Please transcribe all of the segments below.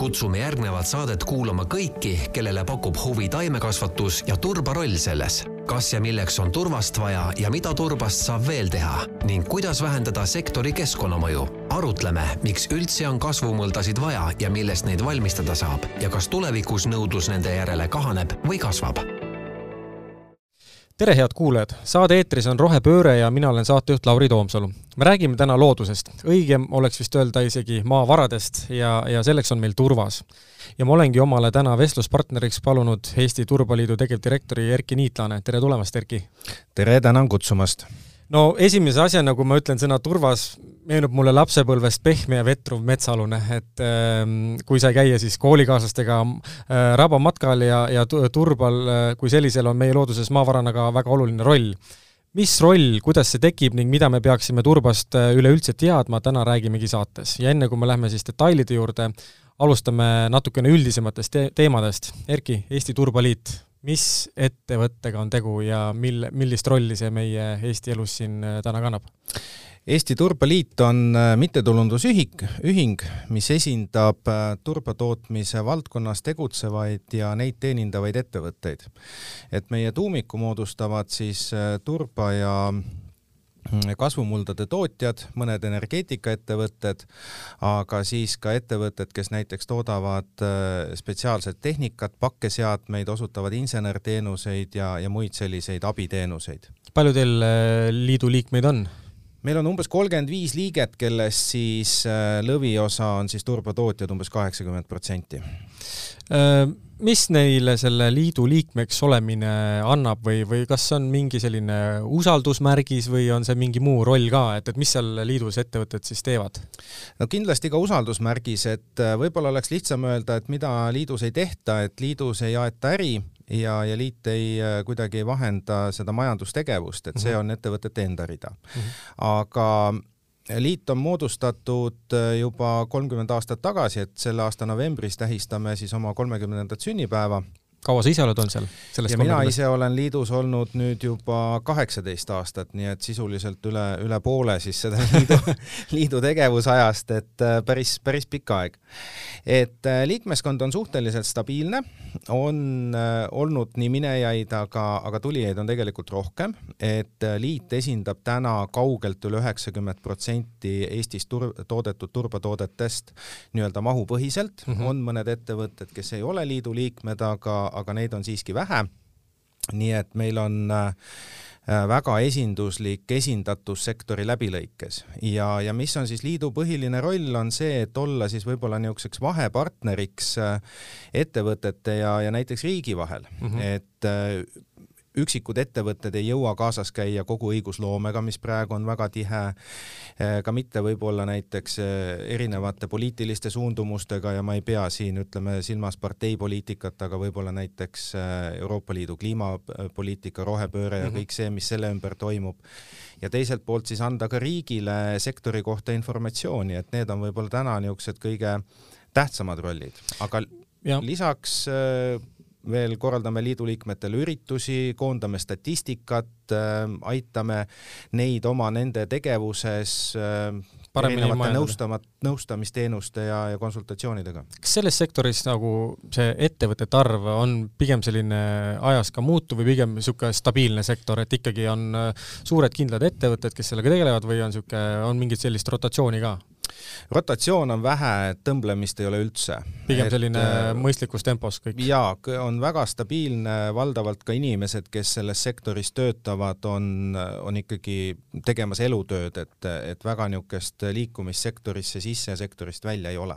kutsume järgnevat saadet kuulama kõiki, kellele pakub huvi taimekasvatus ja turbaroll selles. kas ja milleks on turvast vaja ja mida turbast saab veel teha ning kuidas vähendada sektori keskkonnamõju. arutleme, miks üldse on kasvumõldasid vaja ja millest neid valmistada saab ja kas tulevikus nõudlus nende järele kahaneb või kasvab tere, head kuulajad! saade eetris on Rohepööre ja mina olen saatejuht Lauri Toomsalu. me räägime täna loodusest, õigem oleks vist öelda isegi maavaradest ja, ja selleks on meil turvas. ja ma olengi omale täna vestluspartneriks palunud Eesti Turbaliidu tegevdirektori Erki Niitlane, tere tulemast, Erki! tere, tänan kutsumast! No esimese asjana, kui ma ütlen sõna turvas, meenub mulle lapsepõlvest pehme ja vetruv metsalune, et äh, kui sai käia siis koolikaaslastega äh, rabamatkal ja, ja turbal äh, kui sellisel on meie looduses maavarana ka väga oluline roll. mis roll, kuidas see tekib ning mida me peaksime turbast äh, üleüldse teadma, täna räägimegi saates. ja enne, kui me läheme siis detailide juurde, alustame natukene üldisematest te teemadest. Erki, Eesti Turbaliit mis ettevõttega on tegu ja mil, millist rolli see meie Eesti elus siin äh, täna kannab? Eesti Turbaliit on äh, mittetulundusühing, ühing, mis esindab äh, turbatootmise valdkonnas tegutsevaid ja neid teenindavaid ettevõtteid. et meie tuumiku moodustavad siis turba ja kasvumuldade tootjad, mõned energeetikaettevõtted, aga siis ka ettevõtted, kes näiteks toodavad äh, spetsiaalset tehnikat, pakkeseadmeid, osutavad insenerteenuseid ja, ja muid selliseid abiteenuseid. palju teil äh, liidu liikmeid on? meil on umbes kolmkümmend viis liiget, kellest siis äh, lõviosa on siis turbatootjad umbes kaheksakümmend protsenti mis neile selle liidu liikmeks olemine annab või, või kas on mingi selline usaldusmärgis või on see mingi muu roll ka, et, et mis seal liidus ettevõtted siis teevad? no kindlasti ka usaldusmärgis, et äh, võib-olla oleks lihtsam öelda, et mida liidus ei tehta, et liidus ei aeta äri ja, ja liit ei äh, kuidagi ei vahenda seda majandustegevust, et see mhm. on ettevõtete enda rida mm. -hmm. aga liit on moodustatud äh, juba kolmkümmend aastat tagasi, et selle aasta novembris tähistame siis oma kolmekümnendat sünnipäeva kaua sa ise oled olnud seal? ja mina ise olen liidus olnud nüüd juba kaheksateist aastat, nii et sisuliselt üle, üle poole siis seda liidu, liidu tegevusajast, et äh, päris, päris pikk aeg. et äh, liikmeskond on suhteliselt stabiilne, on äh, olnud nii minejaid, aga, aga tulijaid on tegelikult rohkem, et liit esindab täna kaugelt üle üheksakümmet protsenti Eestis tur-, toodetud turbatoodetest nii-öelda mahupõhiselt mm, -hmm. on mõned ettevõtted, kes ei ole liidu liikmed, aga aga neid on siiski vähe. nii et meil on äh, väga esinduslik esindatus sektori läbilõikes ja, ja mis on siis liidu põhiline roll, on see, et olla siis võib-olla niisuguseks vahepartneriks äh, ettevõtete ja, ja näiteks riigi vahel mm, -hmm. et äh, üksikud ettevõtted ei jõua kaasas käia kogu õigusloomega, mis praegu on väga tihe, eh, ka mitte võib-olla näiteks eh, erinevate poliitiliste suundumustega ja ma ei pea siin ütleme silmas parteipoliitikat, aga võib-olla näiteks eh, Euroopa Liidu kliimapoliitika, rohepööre ja mm -hmm. kõik see, mis selle ümber toimub. ja teiselt poolt siis anda ka riigile sektori kohta informatsiooni, et need on võib-olla täna niisugused kõige tähtsamad rollid, aga ja. lisaks veel korraldame liidu liikmetele üritusi, koondame statistikat, äh, aitame neid oma nende tegevuses äh, erinevate nõustamat-, nõustamisteenuste ja, ja konsultatsioonidega. kas selles sektoris nagu see ettevõtete arv on pigem selline ajas ka muutuv või pigem niisugune stabiilne sektor, et ikkagi on äh, suured kindlad ettevõtted, kes sellega tegelevad või on niisugune, on mingit sellist rotatsiooni ka? Rotatsioon on vähe, tõmblemist ei ole üldse. pigem et, selline äh, mõistlikus tempos kõik? jaa, on väga stabiilne, valdavalt ka inimesed, kes selles sektoris töötavad, on, on ikkagi tegemas elutööd, et, et väga niisugust liikumist sektorisse sisse ja sektorist välja ei ole.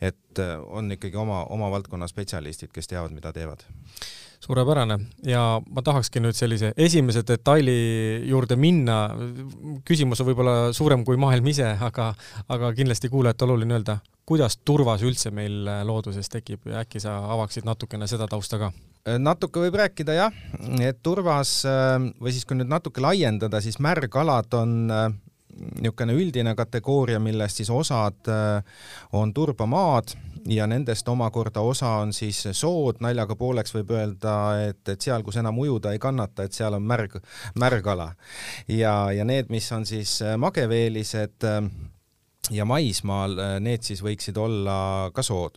et äh, on ikkagi oma, oma valdkonna spetsialistid, kes teavad, mida teevad suurepärane ja ma tahakski nüüd sellise esimese detaili juurde minna. küsimus on võib-olla suurem kui maailm ise, aga, aga kindlasti kuulajate oluline öelda, kuidas turvas üldse meil looduses tekib ja äkki sa avaksid natukene seda tausta ka? natuke võib rääkida jah, et turvas või siis kui nüüd natuke laiendada, siis märgalad on niisugune üldine kategooria, millest siis osad on turbamaad ja nendest omakorda osa on siis sood, naljaga pooleks võib öelda, et, et seal, kus enam ujuda ei kannata, et seal on märg, märgala. ja, ja need, mis on siis mageveelised, ja maismaal äh, need siis võiksid olla ka sood.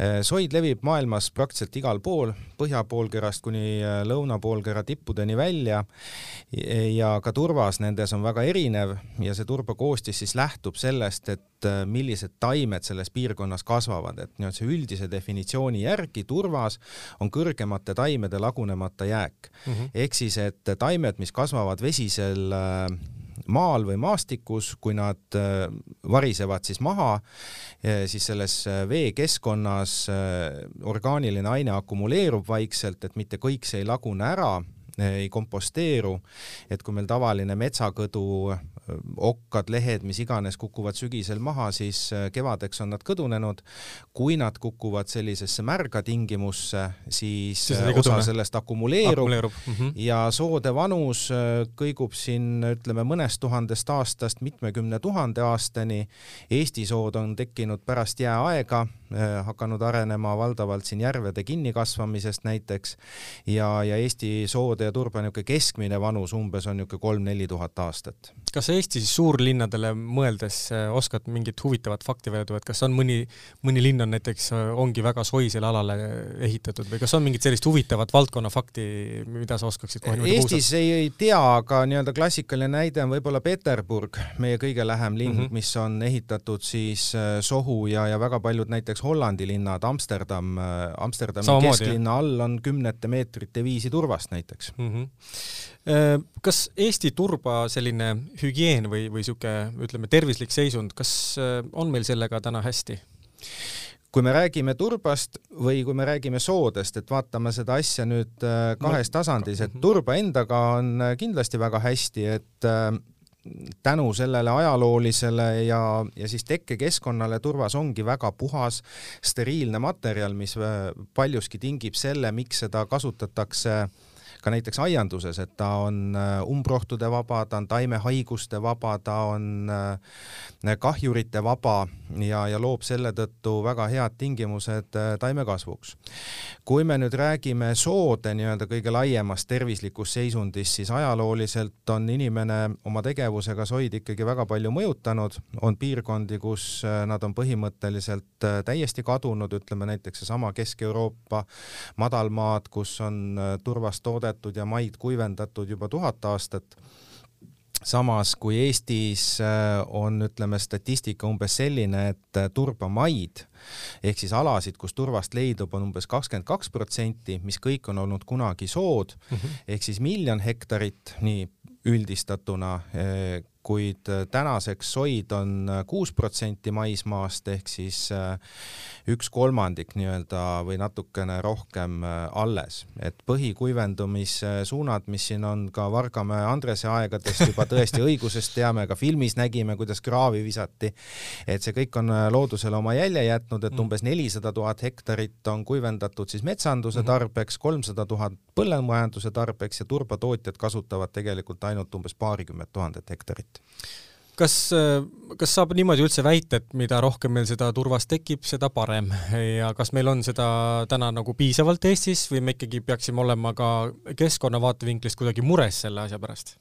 Äh, soid levib maailmas praktiliselt igal pool, põhjapoolkerast kuni äh, lõunapoolkera tippudeni välja ja ka turvas nendes on väga erinev ja see turbakoostis siis lähtub sellest, et millised taimed selles piirkonnas kasvavad, et nii-öelda see üldise definitsiooni järgi turvas on kõrgemate taimede lagunemata jääk mm -hmm. ehk siis, et taimed, mis kasvavad vesisel maal või maastikus, kui nad äh, varisevad siis maha, siis selles äh, veekeskkonnas äh, orgaaniline aine akumuleerub vaikselt, et mitte kõik see ei lagune ära ei komposteeru, et kui meil tavaline metsakõdu okkad, lehed, mis iganes kukuvad sügisel maha, siis äh, kevadeks on nad kõdunenud. kui nad kukuvad sellisesse märga tingimusse, siis, siis äh, osa sellest akumuleerub, akumuleerub. Mm -hmm. ja soode vanus äh, kõigub siin ütleme mõnest tuhandest aastast mitmekümne tuhande aastani. Eesti sood on tekkinud pärast jääaega hakanud arenema valdavalt siin järvede kinnikasvamisest näiteks ja, ja Eesti soode ja turba niisugune keskmine vanus umbes on niisugune kolm-neli tuhat aastat. kas Eesti siis suurlinnadele mõeldes äh, oskad mingit huvitavat fakti välja tuua, et kas on mõni, mõni linn on näiteks, äh, ongi väga soisele alale ehitatud või kas on mingit sellist huvitavat valdkonna fakti, mida sa oskaksid kohe niimoodi Eestis ei, ei tea, aga nii-öelda klassikaline näide on võib-olla Peterburg, meie kõige lähem linn mm, -hmm. mis on ehitatud siis äh, sohu ja, ja väga paljud näiteks Hollandi linnad, Amsterdam, Amsterdami Samamoodi, kesklinna jah. all on kümnete meetrite viisi turvast näiteks mm. -hmm Äh, kas Eesti turba selline hügieen või, või niisugune ütleme, tervislik seisund, kas äh, on meil sellega täna hästi? kui me räägime turbast või kui me räägime soodest, et vaatame seda asja nüüd äh, kahes tasandis, et turba endaga on kindlasti väga hästi, et tänu sellele ajaloolisele ja, ja siis tekkekeskkonnale turvas ongi väga puhas, steriilne materjal, mis paljuski tingib selle, miks seda kasutatakse äh, ka näiteks aianduses, et ta on äh, umbrohtude vaba, ta on taimehaiguste vaba, ta on äh, kahjurite vaba ja, ja loob selle tõttu väga head tingimused äh, taimekasvuks. kui me nüüd räägime soode nii-öelda kõige laiemast tervislikust seisundist, siis ajalooliselt on inimene oma tegevusega soid ikkagi väga palju mõjutanud, on piirkondi, kus nad on põhimõtteliselt täiesti kadunud, ütleme näiteks seesama Kesk-Euroopa madalmaad, kus on turvast toodetud kuivendatud ja maid kuivendatud juba tuhat aastat samas kui Eestis äh, on, ütleme, statistika umbes selline, et äh, turbamaid ehk siis alasid, kus turvast leidub, on umbes kakskümmend kaks protsenti, mis kõik on olnud kunagi sood mm -hmm. ehk siis miljon hektarit, nii üldistatuna, äh, kuid tänaseks soid on kuus protsenti maismaast ehk siis üks kolmandik nii-öelda või natukene rohkem äh, alles, et põhikuivendumissuunad, mis siin on ka Vargamäe Andrese aegadest juba tõesti õigusest teame, ka filmis nägime, kuidas kraavi visati, et see kõik on äh, loodusele oma jälje jätnud, et mm. umbes nelisada tuhat hektarit on kuivendatud siis metsanduse mm-hmm. tarbeks, kolmsada tuhat põllumajanduse tarbeks ja turbatootjad kasutavad tegelikult ainult umbes paarikümmet tuhandet hektarit kas, kas saab niimoodi üldse väita, et mida rohkem meil seda turvast tekib, seda parem ja kas meil on seda täna nagu piisavalt Eestis või me ikkagi peaksime olema ka keskkonna vaatevinklist kuidagi mures selle asja pärast?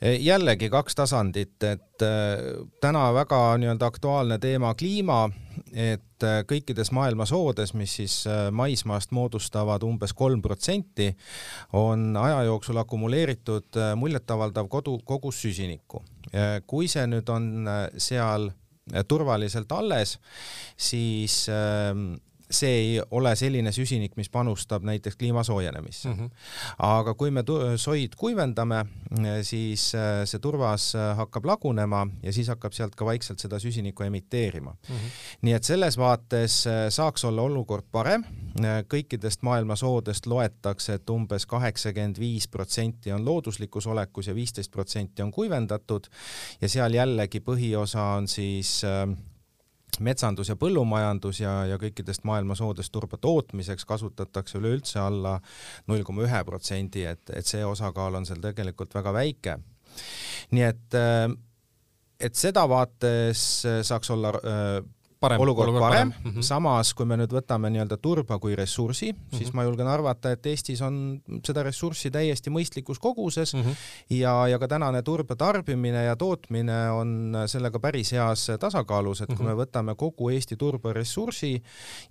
Jällegi kaks tasandit, et äh, täna väga nii-öelda aktuaalne teema kliima, et äh, kõikides maailma soodes, mis siis maismaast moodustavad umbes kolm protsenti, on aja jooksul akumuleeritud muljetavaldav kodu, kogus süsinikku. Kui see nüüd on seal turvaliselt alles, siis see ei ole selline süsinik, mis panustab näiteks kliima soojenemisse mm. -hmm. aga kui me soid kuivendame, siis äh, see turvas äh, hakkab lagunema ja siis hakkab sealt ka vaikselt seda süsinikku emiteerima mm. -hmm. nii et selles vaates äh, saaks olla olukord parem. kõikidest maailma soodest loetakse, et umbes kaheksakümmend viis protsenti on looduslikus olekus ja viisteist protsenti on kuivendatud ja seal jällegi põhiosa on siis äh, metsandus ja põllumajandus ja, ja kõikidest maailma soodest turba tootmiseks kasutatakse üleüldse alla null koma ühe protsendi, et, et see osakaal on seal tegelikult väga väike. nii et, et seda vaates saaks olla parem, olukord, olukord parem, parem., mm -hmm. samas kui me nüüd võtame nii-öelda turba kui ressursi mm, -hmm. siis ma julgen arvata, et Eestis on seda ressurssi täiesti mõistlikus koguses mm -hmm. ja, ja ka tänane turba tarbimine ja tootmine on sellega päris heas tasakaalus, et mm -hmm. kui me mhm. võtame kogu Eesti turba ressursi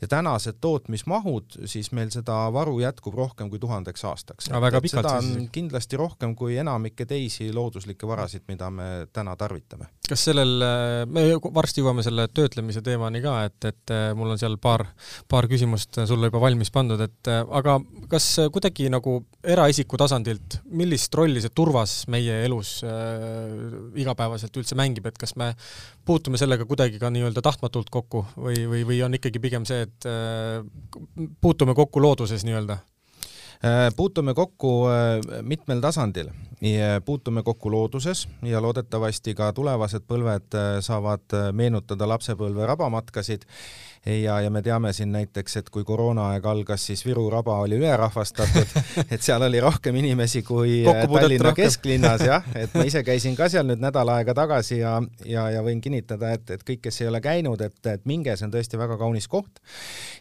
ja tänased tootmismahud, siis meil seda varu jätkub rohkem kui tuhandeks aastaks. seda on kindlasti rohkem kui enamikke teisi looduslikke varasid, mida me täna tarvitame. kas sellel, me varsti jõuame selle töötlemise teemani ka, et, et äh, mul on seal paar, paar küsimust sulle juba valmis pandud, et äh, aga kas kuidagi nagu eraisiku tasandilt, millist rolli see turvas meie elus äh, igapäevaselt üldse mängib, et kas me puutume sellega kuidagi ka nii-öelda tahtmatult kokku või, või, või on ikkagi pigem see, et äh, puutume kokku looduses nii-öelda? Äh, puutume kokku mitmel tasandil. Puutume kokku looduses ja loodetavasti ka tulevased põlved äh, saavad äh, meenutada lapsepõlve rabamatkasid ja, ja me teame siin näiteks, et kui koroonaaeg algas, siis Viru raba oli ülerahvastatud, et seal oli rohkem inimesi kui äh, Tallinna rohkem. kesklinnas jah, et ma ise käisin ka seal nüüd nädal aega tagasi ja, ja, ja võin kinnitada, et, et kõik, kes ei ole käinud, et, et minge, see on tõesti väga kaunis koht.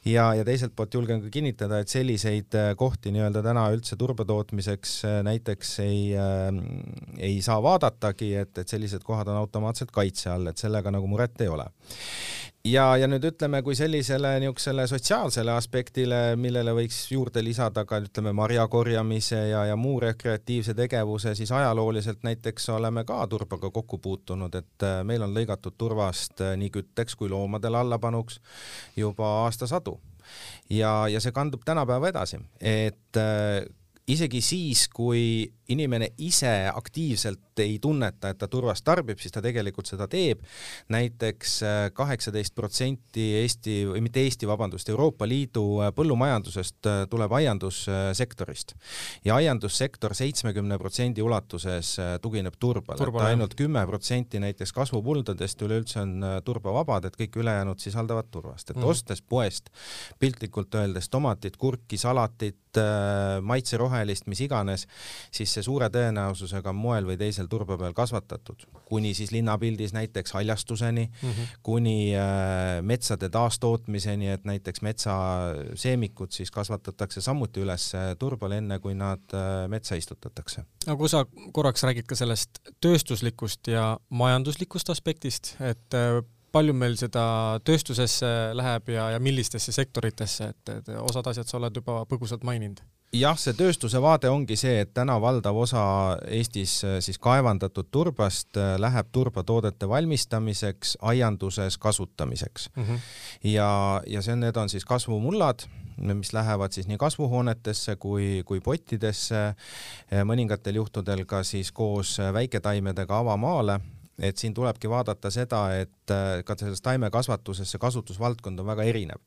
ja, ja teiselt poolt julgen ka kinnitada, et selliseid kohti nii-öelda täna üldse turbatootmiseks näiteks ei äh, ei saa vaadatagi, et, et sellised kohad on automaatselt kaitse all, et sellega nagu muret ei ole ja, ja nüüd ütleme, kui sellisele niisugusele sotsiaalsele aspektile, millele võiks juurde lisada ka ütleme marjakorjamise ja, ja muu rekreatiivse tegevuse, siis ajalooliselt näiteks oleme ka turbaga kokku puutunud, et äh, meil on lõigatud turvast äh, nii kütteks kui loomadele allapanuks juba aastasadu. ja, ja see kandub tänapäeva edasi, et äh, isegi siis, kui inimene ise aktiivselt ei tunneta, et ta turvast tarbib, siis ta tegelikult seda teeb. näiteks äh, kaheksateist protsenti Eesti või mitte Eesti, vabandust, Euroopa Liidu äh, põllumajandusest äh, tuleb aiandussektorist ja aiandussektor seitsmekümne protsendi ulatuses tugineb turbale, et ainult kümme protsenti näiteks kasvupuldadest üleüldse on turbavabad, et kõik ülejäänud sisaldavad turvast, et mm. ostes poest piltlikult öeldes tomatit, kurki, salatit, maitserohelist, mis iganes, siis see suure tõenäosusega moel või teisel turba peal kasvatatud, kuni siis linnapildis näiteks haljastuseni mm, -hmm. kuni äh, metsade taastootmiseni, et näiteks metsaseemikud siis kasvatatakse samuti üles turbal, enne kui nad äh, metsa istutatakse. no kui sa korraks räägid ka sellest tööstuslikust ja majanduslikust aspektist, et äh, palju meil seda tööstusesse läheb ja, ja millistesse sektoritesse, et, et osad asjad sa oled juba põgusalt maininud jah, see tööstuse vaade ongi see, et täna valdav osa Eestis äh, siis kaevandatud turbast äh, läheb turbatoodete valmistamiseks, aianduses kasutamiseks mm. -hmm. ja, ja see, need on siis kasvumullad, mis lähevad siis nii kasvuhoonetesse kui, kui pottidesse, äh, mõningatel juhtudel ka siis koos väiketaimedega avamaale et siin tulebki vaadata seda, et äh, ka selles taimekasvatuses see kasutusvaldkond on väga erinev.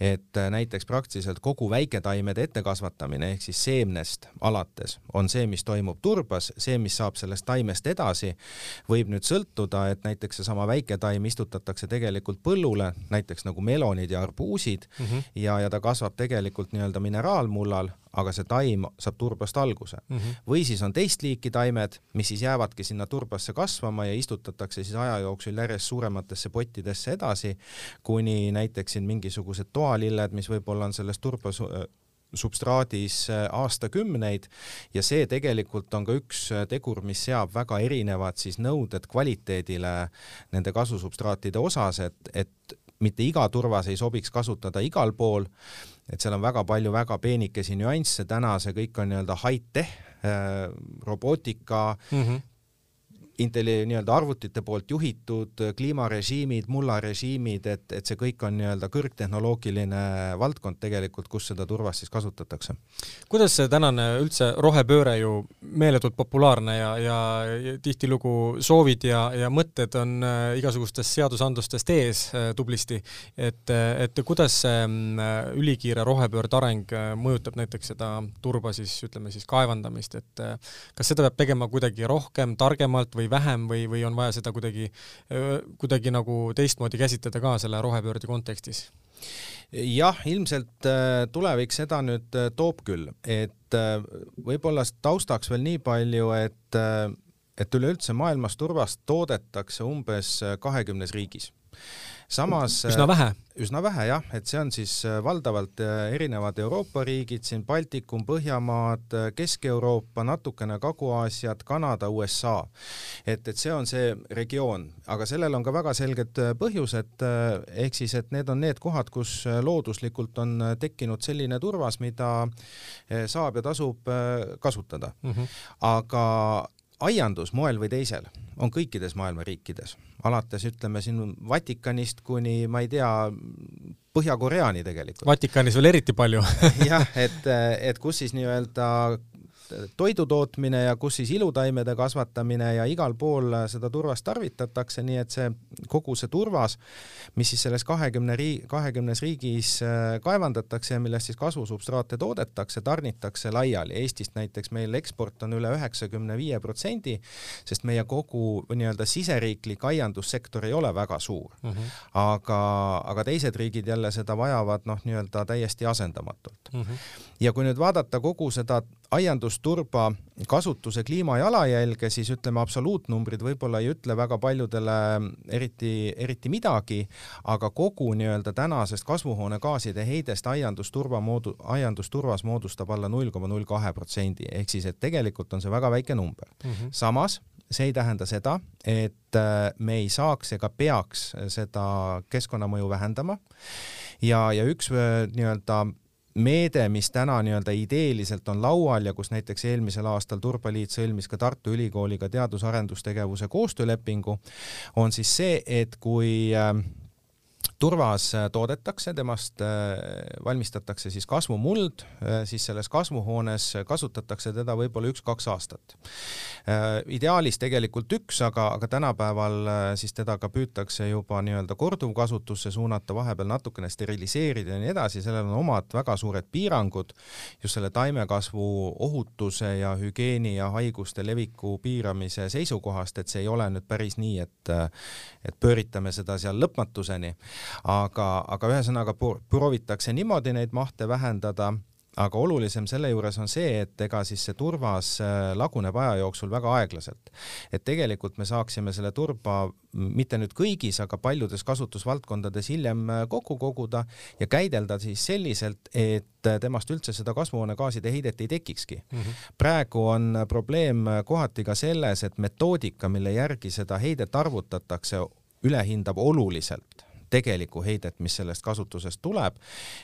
et äh, näiteks praktiliselt kogu väiketaimede ettekasvatamine ehk siis seemnest alates on see, mis toimub turbas, see, mis saab sellest taimest edasi, võib nüüd sõltuda, et näiteks seesama väiketaim istutatakse tegelikult põllule, näiteks nagu melonid ja arbuusid mm -hmm. ja, ja ta kasvab tegelikult nii-öelda mineraalmullal, aga see taim saab turbast alguse mm. -hmm. või siis on teist liiki taimed, mis siis jäävadki sinna turbasse kasvama ja istutatakse siis aja jooksul järjest suurematesse pottidesse edasi, kuni näiteks siin mingisugused toalilled, mis võib-olla on selles turbas substraadis äh, aastakümneid ja see tegelikult on ka üks äh, tegur, mis seab väga erinevad siis nõuded kvaliteedile nende kasusubstraatide osas, et, et mitte iga turvas ei sobiks kasutada igal pool et seal on väga palju väga peenikesi nüansse, täna see kõik on nii-öelda high-tech äh,, robootika mm, -hmm intelli nii-öelda arvutite poolt juhitud kliimarežiimid, mullarežiimid, et, et see kõik on nii-öelda kõrgtehnoloogiline valdkond tegelikult, kus seda turvast siis kasutatakse. kuidas see tänane üldse rohepööre ju meeletult populaarne ja, ja, ja tihtilugu soovid ja, ja mõtted on äh, igasugustest seadusandlustest ees äh, tublisti, et, et kuidas see äh, ülikiire rohepöörde areng mõjutab näiteks seda turba siis ütleme siis kaevandamist, et kas seda peab tegema kuidagi rohkem, targemalt või või vähem või, või on vaja seda kuidagi, kuidagi nagu teistmoodi käsitleda ka selle rohepöörde kontekstis? jah, ilmselt äh, tulevik seda nüüd äh, toob küll, et äh, võib-olla taustaks veel nii palju, et, et üleüldse maailmas turvast toodetakse umbes kahekümnes riigis samas üsna vähe üsna vähe jah, et see on siis äh, valdavalt äh, erinevad Euroopa riigid, siin Baltikum, Põhjamaad, äh, Kesk-Euroopa, natukene Kagu-Aasiat, Kanada, USA. et, et see on see regioon, aga sellel on ka väga selged põhjused, ehk siis, et need on need kohad, kus looduslikult on tekkinud selline turvas, mida saab ja tasub kasutada mm. -hmm. aga aiandus moel või teisel on kõikides maailma riikides, alates ütleme siin Vatikanist kuni ma ei tea, Põhja-Koreani tegelikult. Vatikanis veel eriti palju jah, et, et kus siis nii-öelda toidu tootmine ja kus siis ilutaimede kasvatamine ja igal pool seda turvast tarvitatakse, nii et see kogu see turvas, mis siis selles kahekümne riigi, kahekümnes riigis äh, kaevandatakse ja millest siis kasvusubstraate toodetakse, tarnitakse laiali. Eestist näiteks meil eksport on üle üheksakümne viie protsendi, sest meie kogu nii-öelda siseriiklik aiandussektor ei ole väga suur mm. -hmm. aga, aga teised riigid jälle seda vajavad noh, nii-öelda täiesti asendamatult mm. -hmm. ja kui nüüd vaadata kogu seda aiandusturba kasutuse kliimajalajälge, siis ütleme, absoluutnumbrid võib-olla ei ütle väga paljudele eriti, eriti midagi, aga kogu nii-öelda tänasest kasvuhoonegaaside heidest aiandusturva moodu-, aiandusturvas moodustab alla null koma null kahe protsendi, ehk siis et tegelikult on see väga väike number mm. -hmm. samas see ei tähenda seda, et äh, me ei saaks ega peaks seda keskkonnamõju vähendama ja, ja üks äh, nii-öelda meede, mis täna nii-öelda ideeliselt on laual ja kus näiteks eelmisel aastal Turbaliit sõlmis ka Tartu Ülikooliga teadus-arendustegevuse koostöölepingu, on siis see, et kui äh, turvas äh, toodetakse, temast äh, valmistatakse siis kasvumuld, äh, siis selles kasvuhoones kasutatakse teda võib-olla üks-kaks aastat. ideaalis tegelikult üks, aga, aga tänapäeval siis teda ka püütakse juba nii-öelda korduvkasutusse suunata, vahepeal natukene steriliseerida ja nii edasi, sellel on omad väga suured piirangud just selle taimekasvu ohutuse ja hügieeni ja haiguste leviku piiramise seisukohast, et see ei ole nüüd päris nii, et et pööritame seda seal lõpmatuseni aga, aga ühesõnaga proovitakse niimoodi neid mahte vähendada aga olulisem selle juures on see, et ega siis see turvas äh, laguneb aja jooksul väga aeglaselt. et tegelikult me saaksime selle turba mitte nüüd kõigis, aga paljudes kasutusvaldkondades hiljem äh, kokku koguda ja käidelda siis selliselt, et äh, temast üldse seda kasvuhoonegaaside heidet ei tekikski mm. -hmm. praegu on probleem kohati ka selles, et metoodika, mille järgi seda heidet arvutatakse, ülehindab oluliselt tegelikku heidet, mis sellest kasutusest tuleb.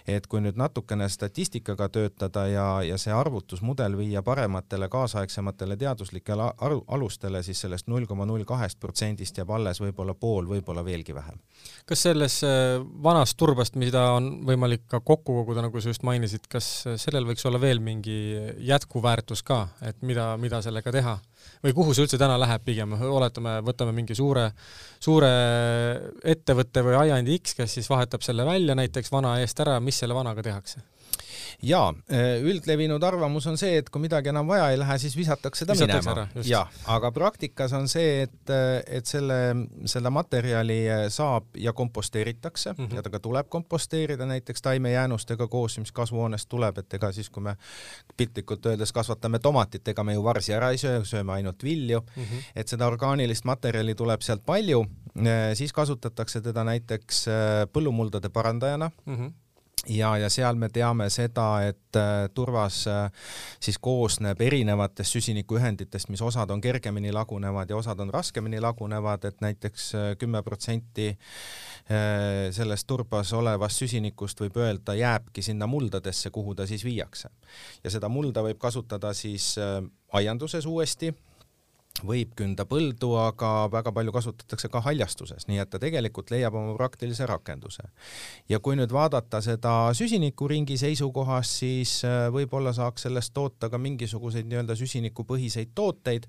et kui nüüd natukene statistikaga töötada ja, ja see arvutusmudel viia parematele kaasaegsematele teaduslikele alustele, siis sellest null koma null kahest protsendist jääb alles võib-olla pool, võib-olla veelgi vähem. kas selles äh, vanast turbast, mida on võimalik ka kokku koguda, nagu sa just mainisid, kas sellel võiks olla veel mingi jätkuväärtus ka, et mida, mida sellega teha? Või kuhu see üldse täna läheb pigem, oletame, võtame mingi suure, suure ettevõtte või aiandi X, kes siis vahetab selle välja näiteks vana eest ära, mis selle vanaga tehakse? Jaa, äh, üldlevinud arvamus on see, et kui midagi enam vaja ei lähe, siis visatakse ta visatakse minema. jaa, aga praktikas on see, et, äh, et selle, selle materjali äh, saab ja komposteeritakse mm -hmm. ja ta ka tuleb komposteerida näiteks taimejäänustega koos, mis kasvuhoonest tuleb, et ega siis, kui me piltlikult öeldes kasvatame tomatit, ega me ju varsi ära ei söö, sööme ainult vilju mm, -hmm. et seda orgaanilist materjali tuleb sealt palju, siis kasutatakse teda näiteks põllumuldade parandajana mm. -hmm ja, ja seal me teame seda, et äh, turvas äh, siis koosneb erinevatest süsinikuühenditest, mis osad on kergemini lagunevad ja osad on raskemini lagunevad, et näiteks äh, kümme protsenti sellest turbas olevast süsinikust võib öelda, jääbki sinna muldadesse, kuhu ta siis viiakse. ja seda mulda võib kasutada siis aianduses uuesti võib künda põldu, aga väga palju kasutatakse ka haljastuses, nii et ta tegelikult leiab oma praktilise rakenduse. ja kui nüüd vaadata seda süsinikuringi seisukohast, siis äh, võib-olla saaks sellest toota ka mingisuguseid nii-öelda süsinikupõhiseid tooteid,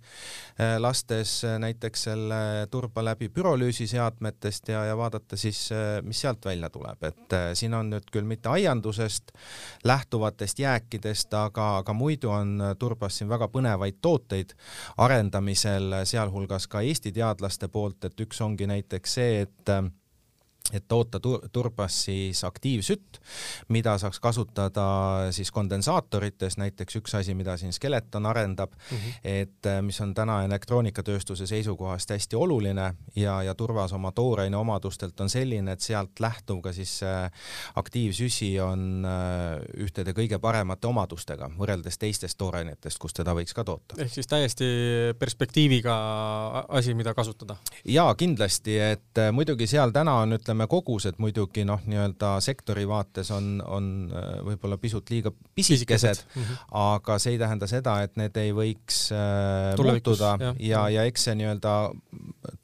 äh, lastes äh, näiteks selle turba läbi pürolüüsiseadmetest ja, ja vaadata siis, mis sealt välja tuleb, et siin on nüüd küll mitte aiandusest lähtuvatest jääkidest, aga, aga muidu on turbas siin väga põnevaid tooteid arendamisel, sealhulgas ka Eesti teadlaste poolt, et üks ongi näiteks see, et et toota turbas siis aktiivsütt, mida saaks kasutada siis kondensaatorites, näiteks üks asi, mida siin Skeleton arendab mm, -hmm. et äh, mis on täna elektroonikatööstuse seisukohast hästi oluline ja, ja turvas oma tooraine omadustelt on selline, et sealt lähtuv ka siis äh, aktiivsüsi on äh, ühtede kõige paremate omadustega võrreldes teistest toorainetest, kus teda võiks ka toota. ehk siis täiesti perspektiiviga asi, mida kasutada? jaa, kindlasti, et muidugi seal täna on, ütleme, ütleme, kogused muidugi noh, nii-öelda sektori vaates on, on äh, võib-olla pisut liiga pisikesed, mm -hmm. aga see ei tähenda seda, et need ei võiks äh, muutuda ja, ja, ja eks see nii-öelda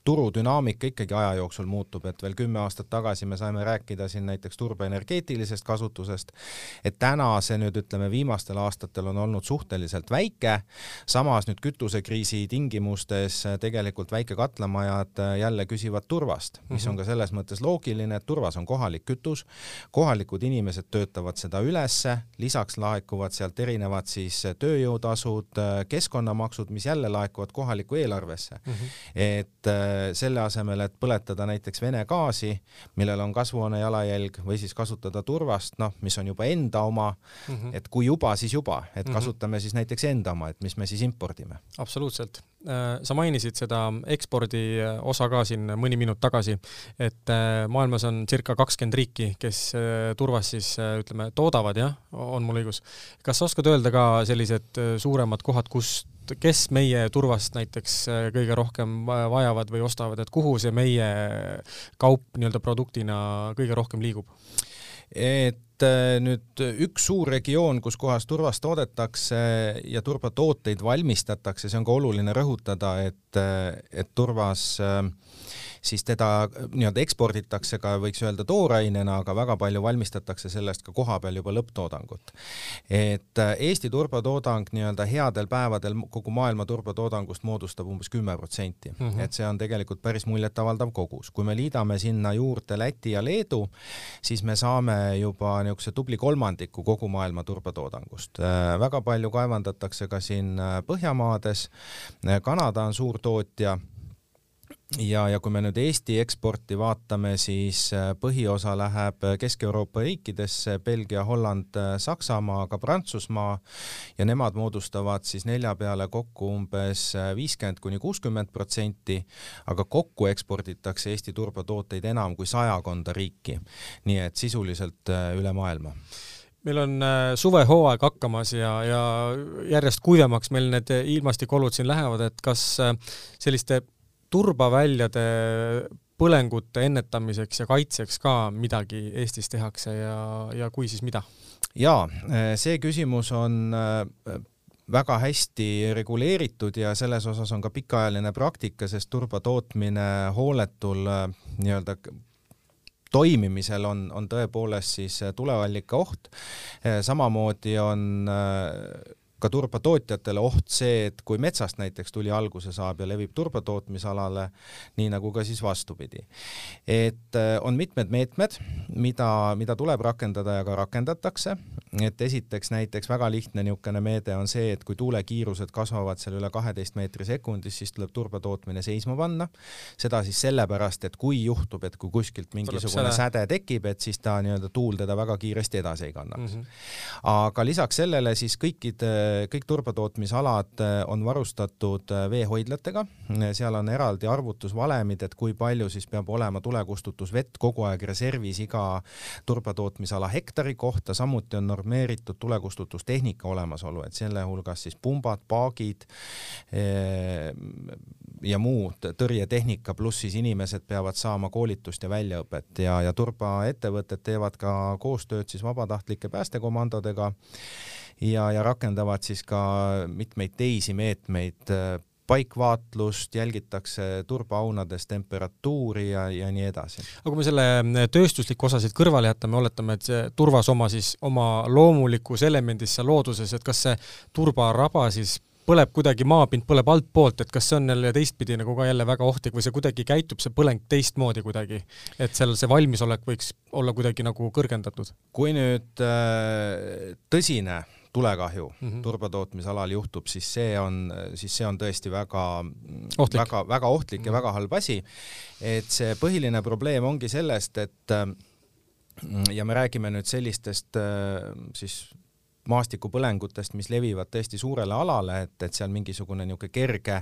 turudünaamika ikkagi aja jooksul muutub, et veel kümme aastat tagasi me saime rääkida siin näiteks turbaenergeetilisest kasutusest, et täna see nüüd ütleme, viimastel aastatel on olnud suhteliselt väike, samas nüüd kütusekriisi tingimustes tegelikult väikekatlamajad jälle küsivad turvast, mis on mhm. ka selles mõttes loogiline, et turvas on kohalik kütus, kohalikud inimesed töötavad seda ülesse, lisaks laekuvad sealt erinevad siis tööjõutasud, keskkonnamaksud, mis jälle laekuvad kohalikku eelarvesse mm. -hmm. et selle asemel, et põletada näiteks Vene gaasi, millel on kasvuhoone jalajälg või siis kasutada turvast, noh, mis on juba enda oma mm, -hmm. et kui juba, siis juba, et mhm. kasutame mm -hmm. siis näiteks enda oma, et mis me siis impordime. absoluutselt. Äh, sa mainisid seda ekspordi äh, osa ka siin mõni minut tagasi, et äh, maailmas on circa kakskümmend riiki, kes turvas siis ütleme, toodavad, jah, on mul õigus. kas sa oskad öelda ka sellised suuremad kohad, kust kes meie turvast näiteks kõige rohkem vajavad või ostavad, et kuhu see meie kaup nii-öelda produktina kõige rohkem liigub? et äh, nüüd üks suur regioon, kus kohas turvast toodetakse ja turvatooteid valmistatakse, see on ka oluline rõhutada, et, äh, et turvas äh, siis teda nii-öelda eksporditakse ka, võiks öelda, toorainena, aga väga palju valmistatakse sellest ka kohapeal juba lõpptoodangut. et Eesti turbatoodang nii-öelda headel päevadel kogu maailma turbatoodangust moodustab umbes kümme protsenti, mhm. et see on tegelikult päris muljetavaldav kogus. kui me liidame sinna juurde Läti ja Leedu, siis me saame juba niisuguse tubli kolmandiku kogu maailma turbatoodangust. Äh, väga palju kaevandatakse ka siin äh, Põhjamaades, Kanada on suur tootja ja, ja kui me nüüd Eesti eksporti vaatame, siis äh, põhiosa läheb äh, Kesk-Euroopa riikidesse, Belgia, Holland, äh, Saksamaa, ka Prantsusmaa. Ja nemad moodustavad siis nelja peale kokku umbes viiskümmend kuni kuuskümmend protsenti, aga kokku eksporditakse Eesti turbotooteid enam kui sajakonda riiki. nii et sisuliselt üle maailma. Meil on suvehooaeg hakkamas ja, ja järjest kuivemaks meil need ilmastikuolud siin lähevad, et kas selliste turbaväljade põlengute ennetamiseks ja kaitseks ka midagi Eestis tehakse ja, ja kui, siis mida? jaa, see küsimus on äh, väga hästi reguleeritud ja selles osas on ka pikaajaline praktika, sest turba tootmine hooletul äh, nii-öelda toimimisel on, on tõepoolest siis tuleallika oht. samamoodi on äh, ka turbatootjatele oht see, et kui metsast näiteks tuli alguse saab ja levib turbatootmisalale, nii nagu ka siis vastupidi. et äh, on mitmed meetmed, mida, mida tuleb rakendada ja ka rakendatakse, et esiteks näiteks väga lihtne niisugune meede on see, et kui tuulekiirused kasvavad seal üle kaheteist meetri sekundis, siis tuleb turbatootmine seisma panna. seda siis sellepärast, et kui juhtub, et kui kuskilt mingisugune säde tekib, et siis ta nii-öelda tuul teda väga kiiresti edasi ei kannaks mm. -hmm. aga lisaks sellele siis kõikide kõik turbatootmisalad äh, on varustatud äh, veehoidlatega, seal on eraldi arvutusvalemid, et kui palju siis peab olema tulekustutusvett kogu aeg reservis iga turbatootmisala hektari kohta, samuti on normeeritud tulekustutustehnika olemasolu, et selle hulgas siis pumbad, paagid äh, ja muu tõrjetehnika, pluss siis inimesed peavad saama koolitust ja väljaõpet. Ja, ja turbaettevõtted teevad ka koostööd siis vabatahtlike päästekomandodega ja, ja rakendavad siis ka mitmeid teisi meetmeid, paikvaatlust, jälgitakse turbaaunas temperatuuri ja, ja nii edasi. aga kui me selle tööstusliku osa siit kõrvale jätame, oletame, et see turvas oma siis oma loomulikus elemendis seal looduses, et kas see turbaraba siis põleb kuidagi, maapind põleb altpoolt, et kas see on jälle teistpidi nagu ka jälle väga ohtlik või see kuidagi käitub, see põleng teistmoodi kuidagi, et seal see valmisolek võiks olla kuidagi nagu kõrgendatud? kui nüüd äh, tõsine tulekahju mm -hmm. turbatootmisalal juhtub, siis see on, siis see on tõesti väga, väga, väga ohtlik mm -hmm. ja mhm. väga halb asi. et see põhiline probleem ongi sellest, et ja me räägime nüüd sellistest siis maastikupõlengutest, mis levivad tõesti suurele alale, et, et seal mingisugune niisugune kerge,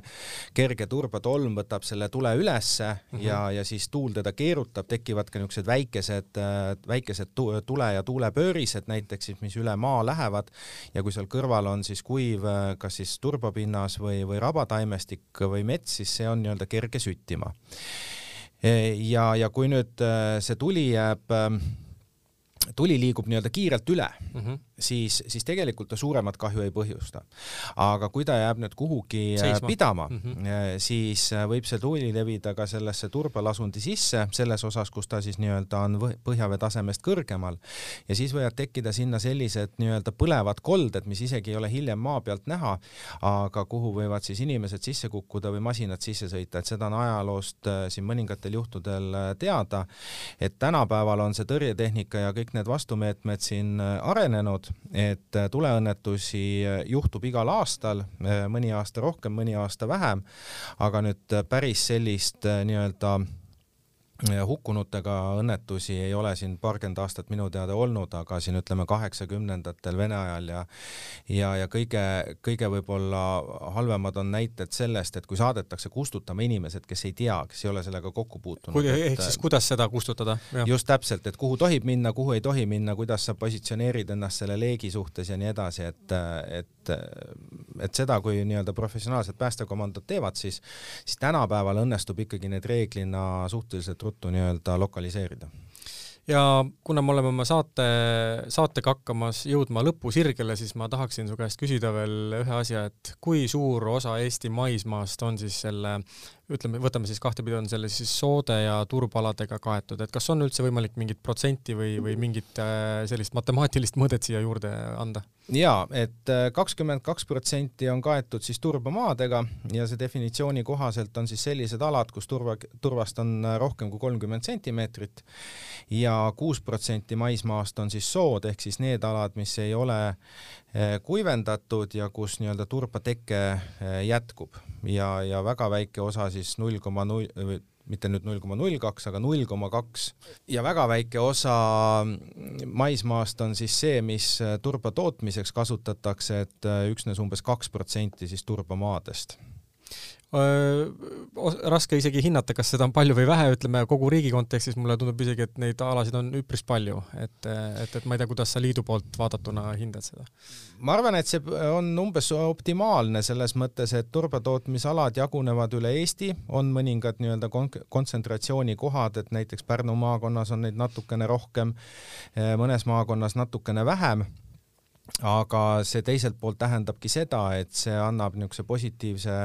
kerge turbatolm võtab selle tule ülesse mm -hmm. ja, ja siis tuul teda keerutab, tekivad ka niisugused väikesed, väikesed tule- ja tuulepöörised näiteks siis, mis üle maa lähevad ja kui seal kõrval on siis kuiv, kas siis turbapinnas või, või rabataimestik või mets, siis see on nii-öelda kerge süttima. ja, ja kui nüüd see tuli jääb tuli liigub nii-öelda kiirelt üle mm, -hmm siis, siis tegelikult ta suuremat kahju ei põhjusta. aga kui ta jääb nüüd kuhugi äh, Seisma. pidama mm, -hmm. siis äh, võib see tuuli levida ka sellesse turbalasundi sisse, selles osas, kus ta siis nii-öelda on põhjavee tasemest kõrgemal ja siis võivad tekkida sinna sellised nii-öelda põlevad kolded, mis isegi ei ole hiljem maa pealt näha, aga kuhu võivad siis inimesed sisse kukkuda või masinad sisse sõita, et seda on ajaloost siin mõningatel juhtudel teada, et tänapäeval on see tõrjetehnika ja kõik need vastumeetmed siin arenenud, et äh, tuleõnnetusi äh, juhtub igal aastal, äh, mõni aasta rohkem, mõni aasta vähem, aga nüüd päris sellist nii-öelda hukkunutega õnnetusi ei ole siin paarkümmend aastat minu teada olnud, aga siin ütleme kaheksakümnendatel Vene ajal ja ja, ja kõige, kõige võib-olla halvemad on näited sellest, et kui saadetakse kustutama inimesed, kes ei tea, kes ei ole sellega kokku puutunud. ehk siis kuidas seda kustutada? just täpselt, et kuhu tohib minna, kuhu ei tohi minna, kuidas sa positsioneerid ennast selle leegi suhtes ja nii edasi, et, et, et seda, kui nii-öelda professionaalsed päästekomandod teevad, siis, siis tänapäeval õnnestub ikkagi need reeglina suhteliselt ruttu nii-öelda lokaliseerida. Ja kuna me oleme oma saate, saatega hakkamas jõudma lõpusirgele, siis ma tahaksin su käest küsida veel ühe asja, et kui suur osa Eesti maismaast on siis selle ütleme, võtame siis kahtepidi, on selle siis soode ja turbaladega kaetud, et kas on üldse võimalik mingit protsenti või, või mingit äh, sellist matemaatilist mõõdet siia juurde anda? jaa, et äh, kakskümmend kaks protsenti on kaetud siis turbamaadega ja see definitsiooni kohaselt on siis sellised alad, kus turva, turvast on äh, rohkem kui kolmkümmend sentimeetrit ja kuus protsenti maismaast on siis sood, ehk siis need alad, mis ei ole Eh, kuivendatud ja kus nii-öelda turbateke eh, jätkub. Ja, ja väga väike osa siis null koma null, mitte nüüd null koma null kaks, aga null koma kaks. Ja väga väike osa maismaast on siis see, mis turba tootmiseks kasutatakse, et eh, üksnes umbes kaks protsenti siis turbamaadest raske isegi hinnata, kas seda on palju või vähe, ütleme kogu riigi kontekstis mulle tundub isegi, et neid alasid on üpris palju, et, et, et ma ei tea, kuidas sa liidu poolt vaadatuna hindad seda? ma arvan, et see on umbes optimaalne selles mõttes, et turbatootmisalad jagunevad üle Eesti, on mõningad nii-öelda kon-, kontsentratsioonikohad, et näiteks Pärnu maakonnas on neid natukene rohkem, mõnes maakonnas natukene vähem aga see teiselt poolt tähendabki seda, et see annab niisuguse positiivse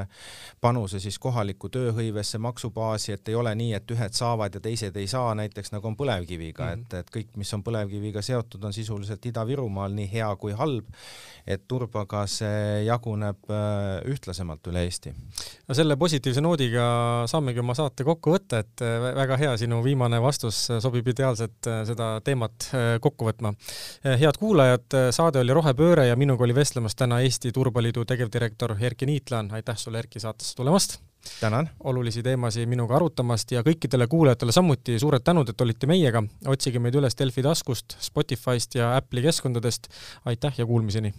panuse siis kohalikku tööhõivesse, maksubaasi, et ei ole nii, et ühed saavad ja teised ei saa, näiteks nagu on põlevkiviga mm, -hmm. et, et kõik, mis on põlevkiviga seotud, on sisuliselt Ida-Virumaal nii hea kui halb, et turbaga see jaguneb äh, ühtlasemalt üle Eesti. no selle positiivse noodiga saamegi oma saate kokku võtta, et äh, väga hea, sinu viimane vastus sobib ideaalselt äh, seda teemat kokku võtma. head kuulajad, saade oli Rohepööre ja minuga oli vestlemas täna Eesti Turbaliidu tegevdirektor Erki Niitlan, aitäh sulle, Erki, saatesse tulemast! tänan! olulisi teemasid minuga arutamast ja kõikidele kuulajatele samuti suured tänud, et olite meiega, otsige meid üles Delfi taskust, Spotify'st ja Apple'i keskkondadest, aitäh ja kuulmiseni!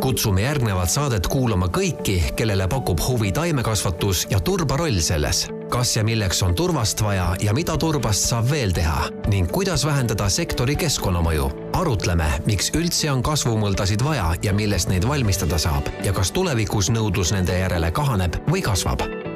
Kutsume järgnevat saadet kuulama kõiki, kellele pakub huvi taimekasvatus ja turbaroll selles. Kas ja milleks on turvast vaja ja mida turbast saab veel teha? Ning kuidas vähendada sektori keskkonnamõju. arutleme, miks üldse on kasvumõldasid vaja ja millest neid valmistada saab. Ja kas tulevikus nõudlus nende järele kahaneb või kasvab